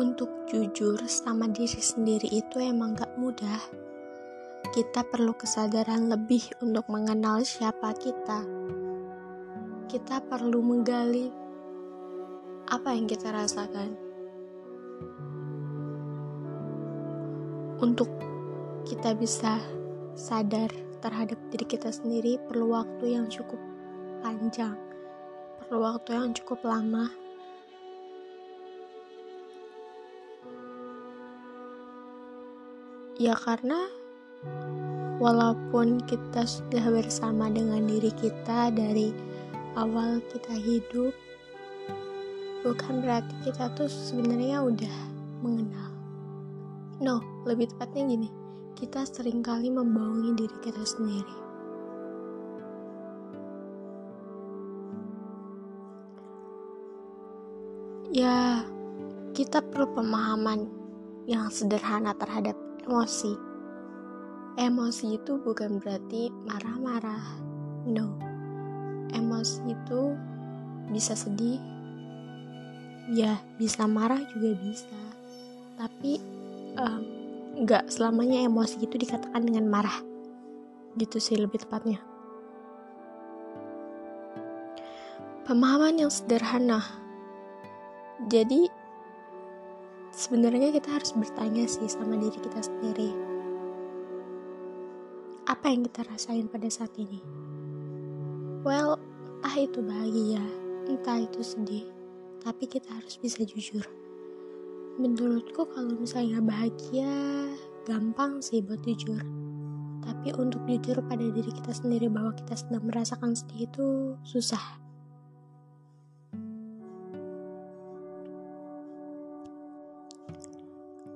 Untuk jujur sama diri sendiri itu emang gak mudah. Kita perlu kesadaran lebih untuk mengenal siapa kita. Kita perlu menggali apa yang kita rasakan. Untuk kita bisa sadar terhadap diri kita sendiri perlu waktu yang cukup panjang, perlu waktu yang cukup lama Ya karena walaupun kita sudah bersama dengan diri kita dari awal kita hidup, bukan berarti kita tuh sebenarnya udah mengenal. No, lebih tepatnya gini, kita sering kali membohongi diri kita sendiri. Ya, kita perlu pemahaman yang sederhana terhadap emosi. Emosi itu bukan berarti marah-marah. No. Emosi itu bisa sedih. Ya, bisa marah juga bisa. Tapi nggak selamanya emosi itu dikatakan dengan marah. Gitu sih lebih tepatnya. Pemahaman yang sederhana. Jadi sebenarnya kita harus bertanya sih sama diri kita sendiri. Apa yang kita rasain pada saat ini? Well entah itu bahagia entah itu sedih tapi kita harus bisa jujur. Menurutku kalau misalnya bahagia gampang sih buat jujur. Tapi untuk jujur pada diri kita sendiri bahwa kita sedang merasakan sedih itu susah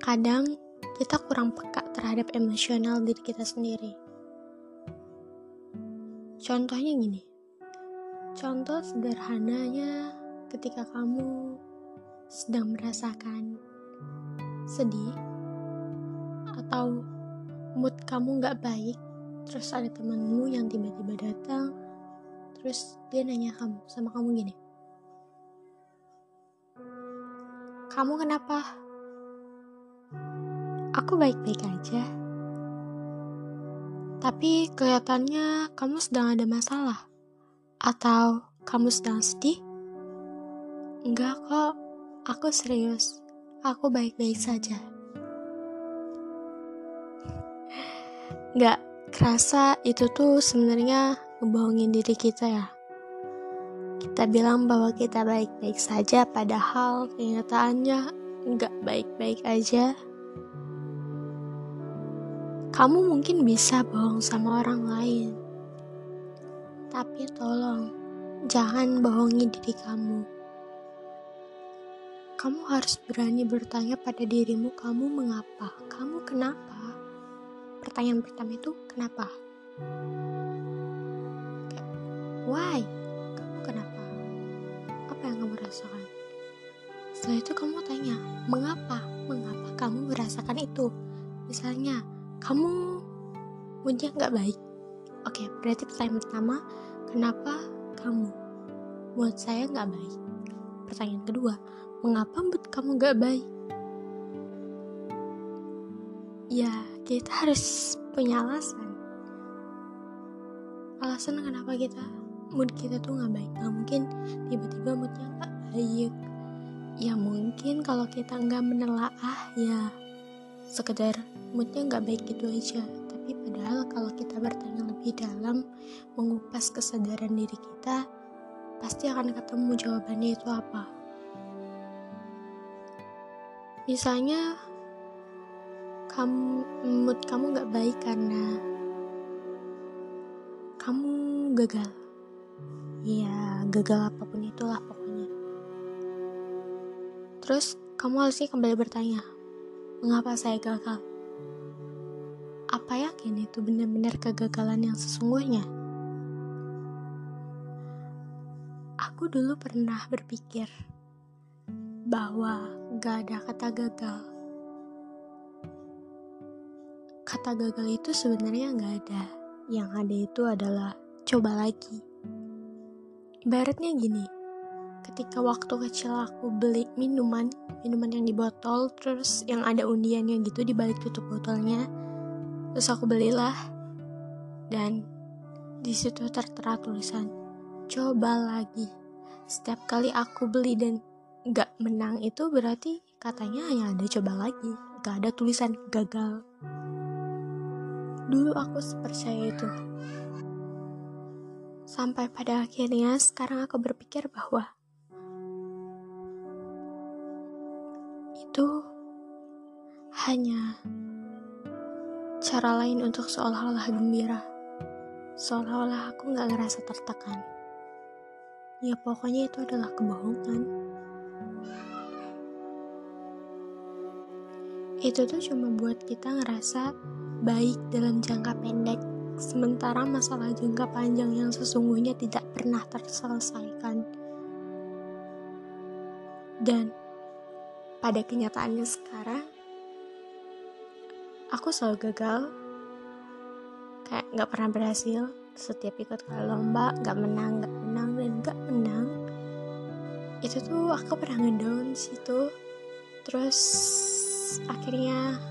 Kadang kita kurang peka terhadap emosional diri kita sendiri. Contohnya gini. Contoh sederhananya ketika kamu sedang merasakan sedih atau mood kamu nggak baik, terus ada temanmu yang tiba-tiba datang, terus dia nanya kamu sama kamu gini, kamu kenapa? Aku baik-baik aja. Tapi kelihatannya kamu sedang ada masalah. Atau kamu sedang sedih? Enggak kok, aku serius. Aku baik-baik saja. Enggak kerasa itu tuh sebenarnya ngebohongin diri kita ya. Kita bilang bahwa kita baik-baik saja padahal kenyataannya enggak baik-baik aja. Kamu mungkin bisa bohong sama orang lain, tapi tolong jangan bohongi diri kamu. Kamu harus berani bertanya pada dirimu, kamu mengapa? Kamu kenapa? Pertanyaan pertama itu kenapa? Why? Kamu kenapa? Apa yang kamu rasakan? Setelah itu kamu tanya, mengapa? Mengapa kamu merasakan itu? Misalnya, kamu moodnya nggak baik? Oke berarti pertanyaan pertama kenapa kamu mood saya nggak baik? Pertanyaan kedua mengapa mood kamu nggak baik? Ya kita harus punya alasan. Alasan kenapa kita mood kita tuh nggak baik. Nggak mungkin tiba-tiba moodnya nggak baik. Ya mungkin kalau kita nggak menelaah ya sekedar moodnya nggak baik gitu aja. Tapi padahal kalau kita bertanya lebih dalam mengupas kesadaran diri kita pasti akan ketemu jawabannya itu apa. Misalnya kamu mood kamu nggak baik karena kamu gagal. Ya gagal apa pun itulah pokoknya. Terus kamu harusnya kembali bertanya Mengapa saya gagal? Apa yakin itu benar-benar kegagalan yang sesungguhnya? Aku dulu pernah berpikir bahwa gak ada kata gagal. Kata gagal itu sebenarnya gak ada. Yang ada itu adalah coba lagi. Ibaratnya gini, ketika waktu kecil aku beli minuman minuman yang di botol terus yang ada undiannya gitu di balik tutup botolnya terus aku belilah. Dan di situ tertera tulisan coba lagi. Setiap kali aku beli dan nggak menang itu berarti katanya hanya ada coba lagi gak ada tulisan gagal dulu aku percaya itu. Sampai pada akhirnya sekarang aku berpikir bahwa itu hanya cara lain untuk seolah-olah gembira. Seolah-olah aku gak ngerasa tertekan. Ya pokoknya itu adalah kebohongan. Itu tuh cuma buat kita ngerasa baik dalam jangka pendek sementara masalah jangka panjang yang sesungguhnya tidak pernah terselesaikan. Dan pada kenyataannya sekarang, aku selalu gagal, kayak gak pernah berhasil. Setiap ikut ke lomba, gak menang, gak menang, dan gak menang. Itu tuh aku pernah ngedown situ. Terus akhirnya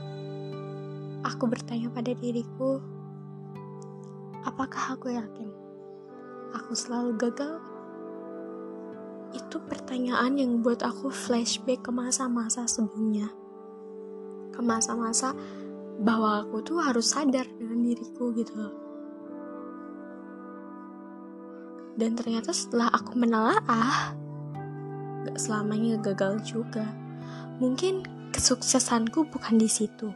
aku bertanya pada diriku, Apakah aku yakin aku selalu gagal? Itu pertanyaan yang buat aku flashback ke masa-masa sebelumnya. Ke masa-masa bahwa aku tuh harus sadar dengan diriku gitu loh. Dan ternyata setelah aku menelaah, gak selamanya gagal juga. Mungkin kesuksesanku bukan di situ.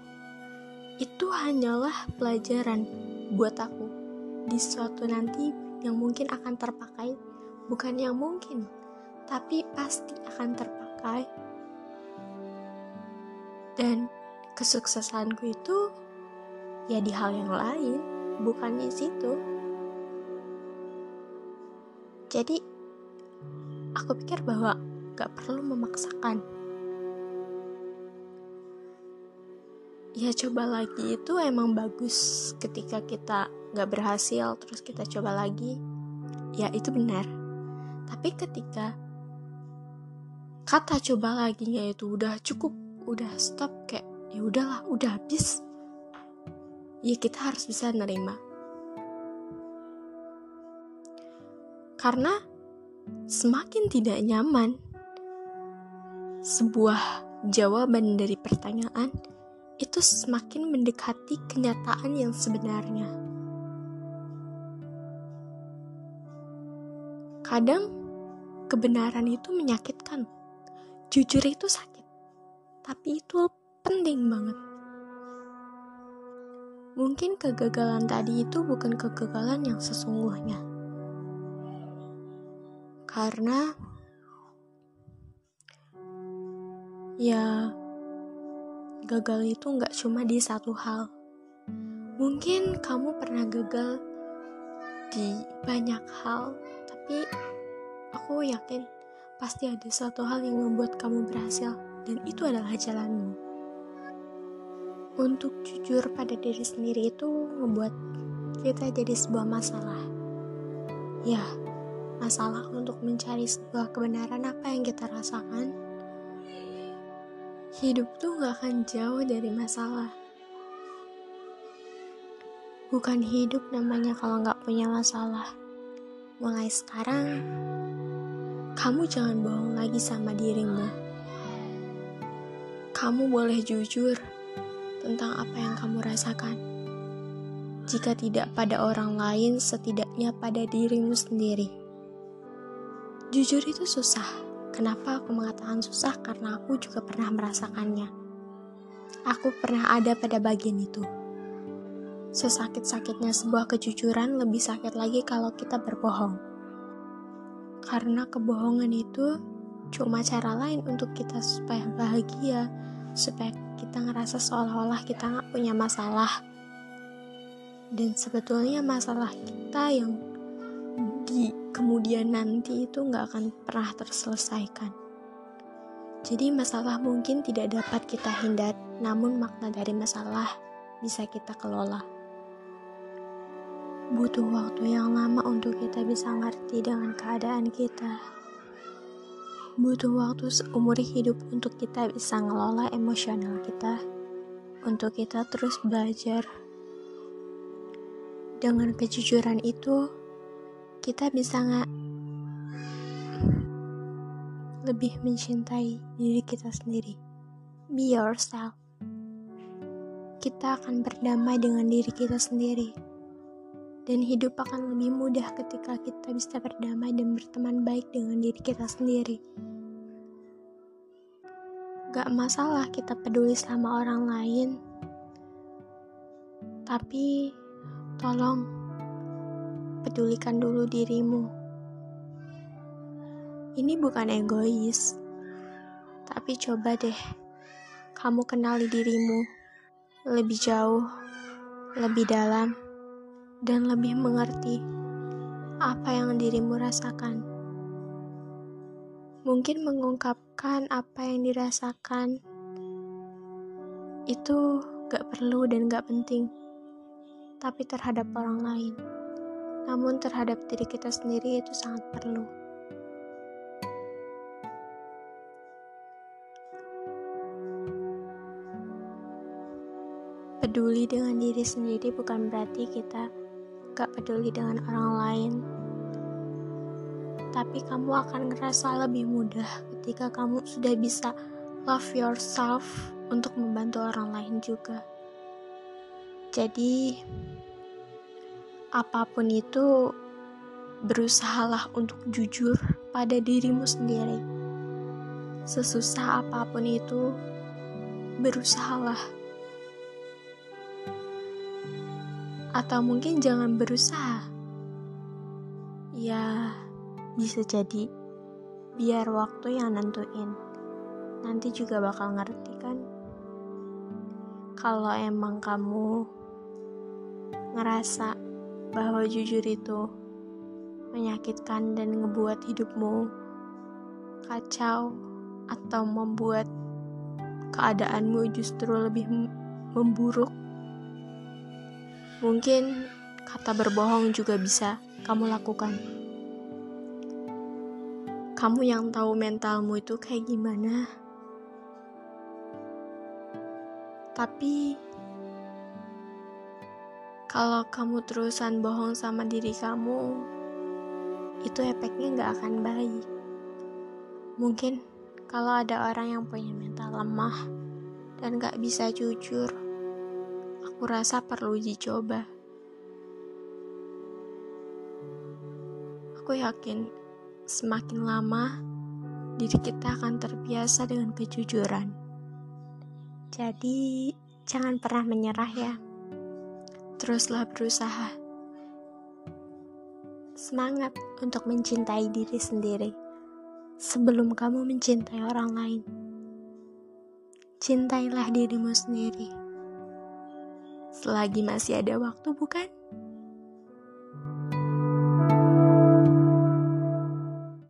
Itu hanyalah pelajaran buat aku di suatu nanti yang mungkin akan terpakai, bukan yang mungkin, tapi pasti akan terpakai. Dan kesuksesanku itu ya di hal yang lain, bukan di situ. Jadi, aku pikir bahwa gak perlu memaksakan. Ya coba lagi itu emang bagus ketika kita gak berhasil terus kita coba lagi ya itu benar tapi ketika kata coba lagi nya itu udah cukup udah stop kayak ya udahlah udah habis ya kita harus bisa nerima karena semakin tidak nyaman sebuah jawaban dari pertanyaan itu semakin mendekati kenyataan yang sebenarnya. Kadang kebenaran itu menyakitkan. Jujur itu sakit. Tapi itu penting banget. Mungkin kegagalan tadi itu bukan kegagalan yang sesungguhnya. Karena ya gagal itu nggak cuma di satu hal. Mungkin kamu pernah gagal di banyak hal, tapi aku yakin pasti ada satu hal yang membuat kamu berhasil dan itu adalah jalanmu. Untuk jujur pada diri sendiri itu membuat kita jadi sebuah masalah. Ya, masalah untuk mencari sebuah kebenaran apa yang kita rasakan. Hidup tuh gak akan jauh dari masalah. Bukan hidup namanya kalau gak punya masalah. Mulai sekarang, kamu jangan bohong lagi sama dirimu. Kamu boleh jujur tentang apa yang kamu rasakan. Jika tidak pada orang lain, setidaknya pada dirimu sendiri. Jujur itu susah. Kenapa aku mengatakan susah? Karena aku juga pernah merasakannya. Aku pernah ada pada bagian itu. Sesakit-sakitnya sebuah kejujuran lebih sakit lagi kalau kita berbohong. Karena kebohongan itu cuma cara lain untuk kita supaya bahagia, supaya kita ngerasa seolah-olah kita nggak punya masalah. Dan sebetulnya masalah kita yang di kemudian nanti itu nggak akan pernah terselesaikan. Jadi masalah mungkin tidak dapat kita hindari, namun makna dari masalah bisa kita kelola butuh waktu yang lama untuk kita bisa ngerti dengan keadaan kita. butuh waktu seumur hidup untuk kita bisa ngelola emosional kita, untuk kita terus belajar. Dengan kejujuran itu, kita bisa nggak lebih mencintai diri kita sendiri. Be yourself. Kita akan berdamai dengan diri kita sendiri dan hidup akan lebih mudah ketika kita bisa berdamai dan berteman baik dengan diri kita sendiri. Gak masalah kita peduli sama orang lain, tapi tolong pedulikan dulu dirimu. Ini bukan egois, tapi coba deh kamu kenali dirimu lebih jauh, lebih dalam dan lebih mengerti apa yang dirimu rasakan. Mungkin mengungkapkan apa yang dirasakan itu gak perlu dan gak penting, tapi terhadap orang lain. Namun terhadap diri kita sendiri itu sangat perlu. Peduli dengan diri sendiri bukan berarti kita gak peduli dengan orang lain. Tapi kamu akan ngerasa lebih mudah ketika kamu sudah bisa love yourself untuk membantu orang lain juga. Jadi, apa pun itu, berusahalah untuk jujur pada dirimu sendiri. Sesusah apa pun itu, berusahalah atau mungkin jangan berusaha. Ya, bisa jadi biar waktu yang nentuin. Nanti juga bakal ngerti kan? Kalau emang kamu ngerasa bahwa jujur itu menyakitkan dan ngebuat hidupmu kacau atau membuat keadaanmu justru lebih memburuk Mungkin kata berbohong juga bisa kamu lakukan. Kamu yang tahu mentalmu itu kayak gimana. Tapi kalau kamu terusan bohong sama diri kamu, itu efeknya gak akan baik. Mungkin kalau ada orang yang punya mental lemah dan gak bisa jujur, aku rasa perlu dicoba. Aku yakin semakin lama diri kita akan terbiasa dengan kejujuran. Jadi, jangan pernah menyerah ya. Teruslah berusaha. Semangat untuk mencintai diri sendiri sebelum kamu mencintai orang lain. Cintailah dirimu sendiri selagi masih ada waktu, bukan?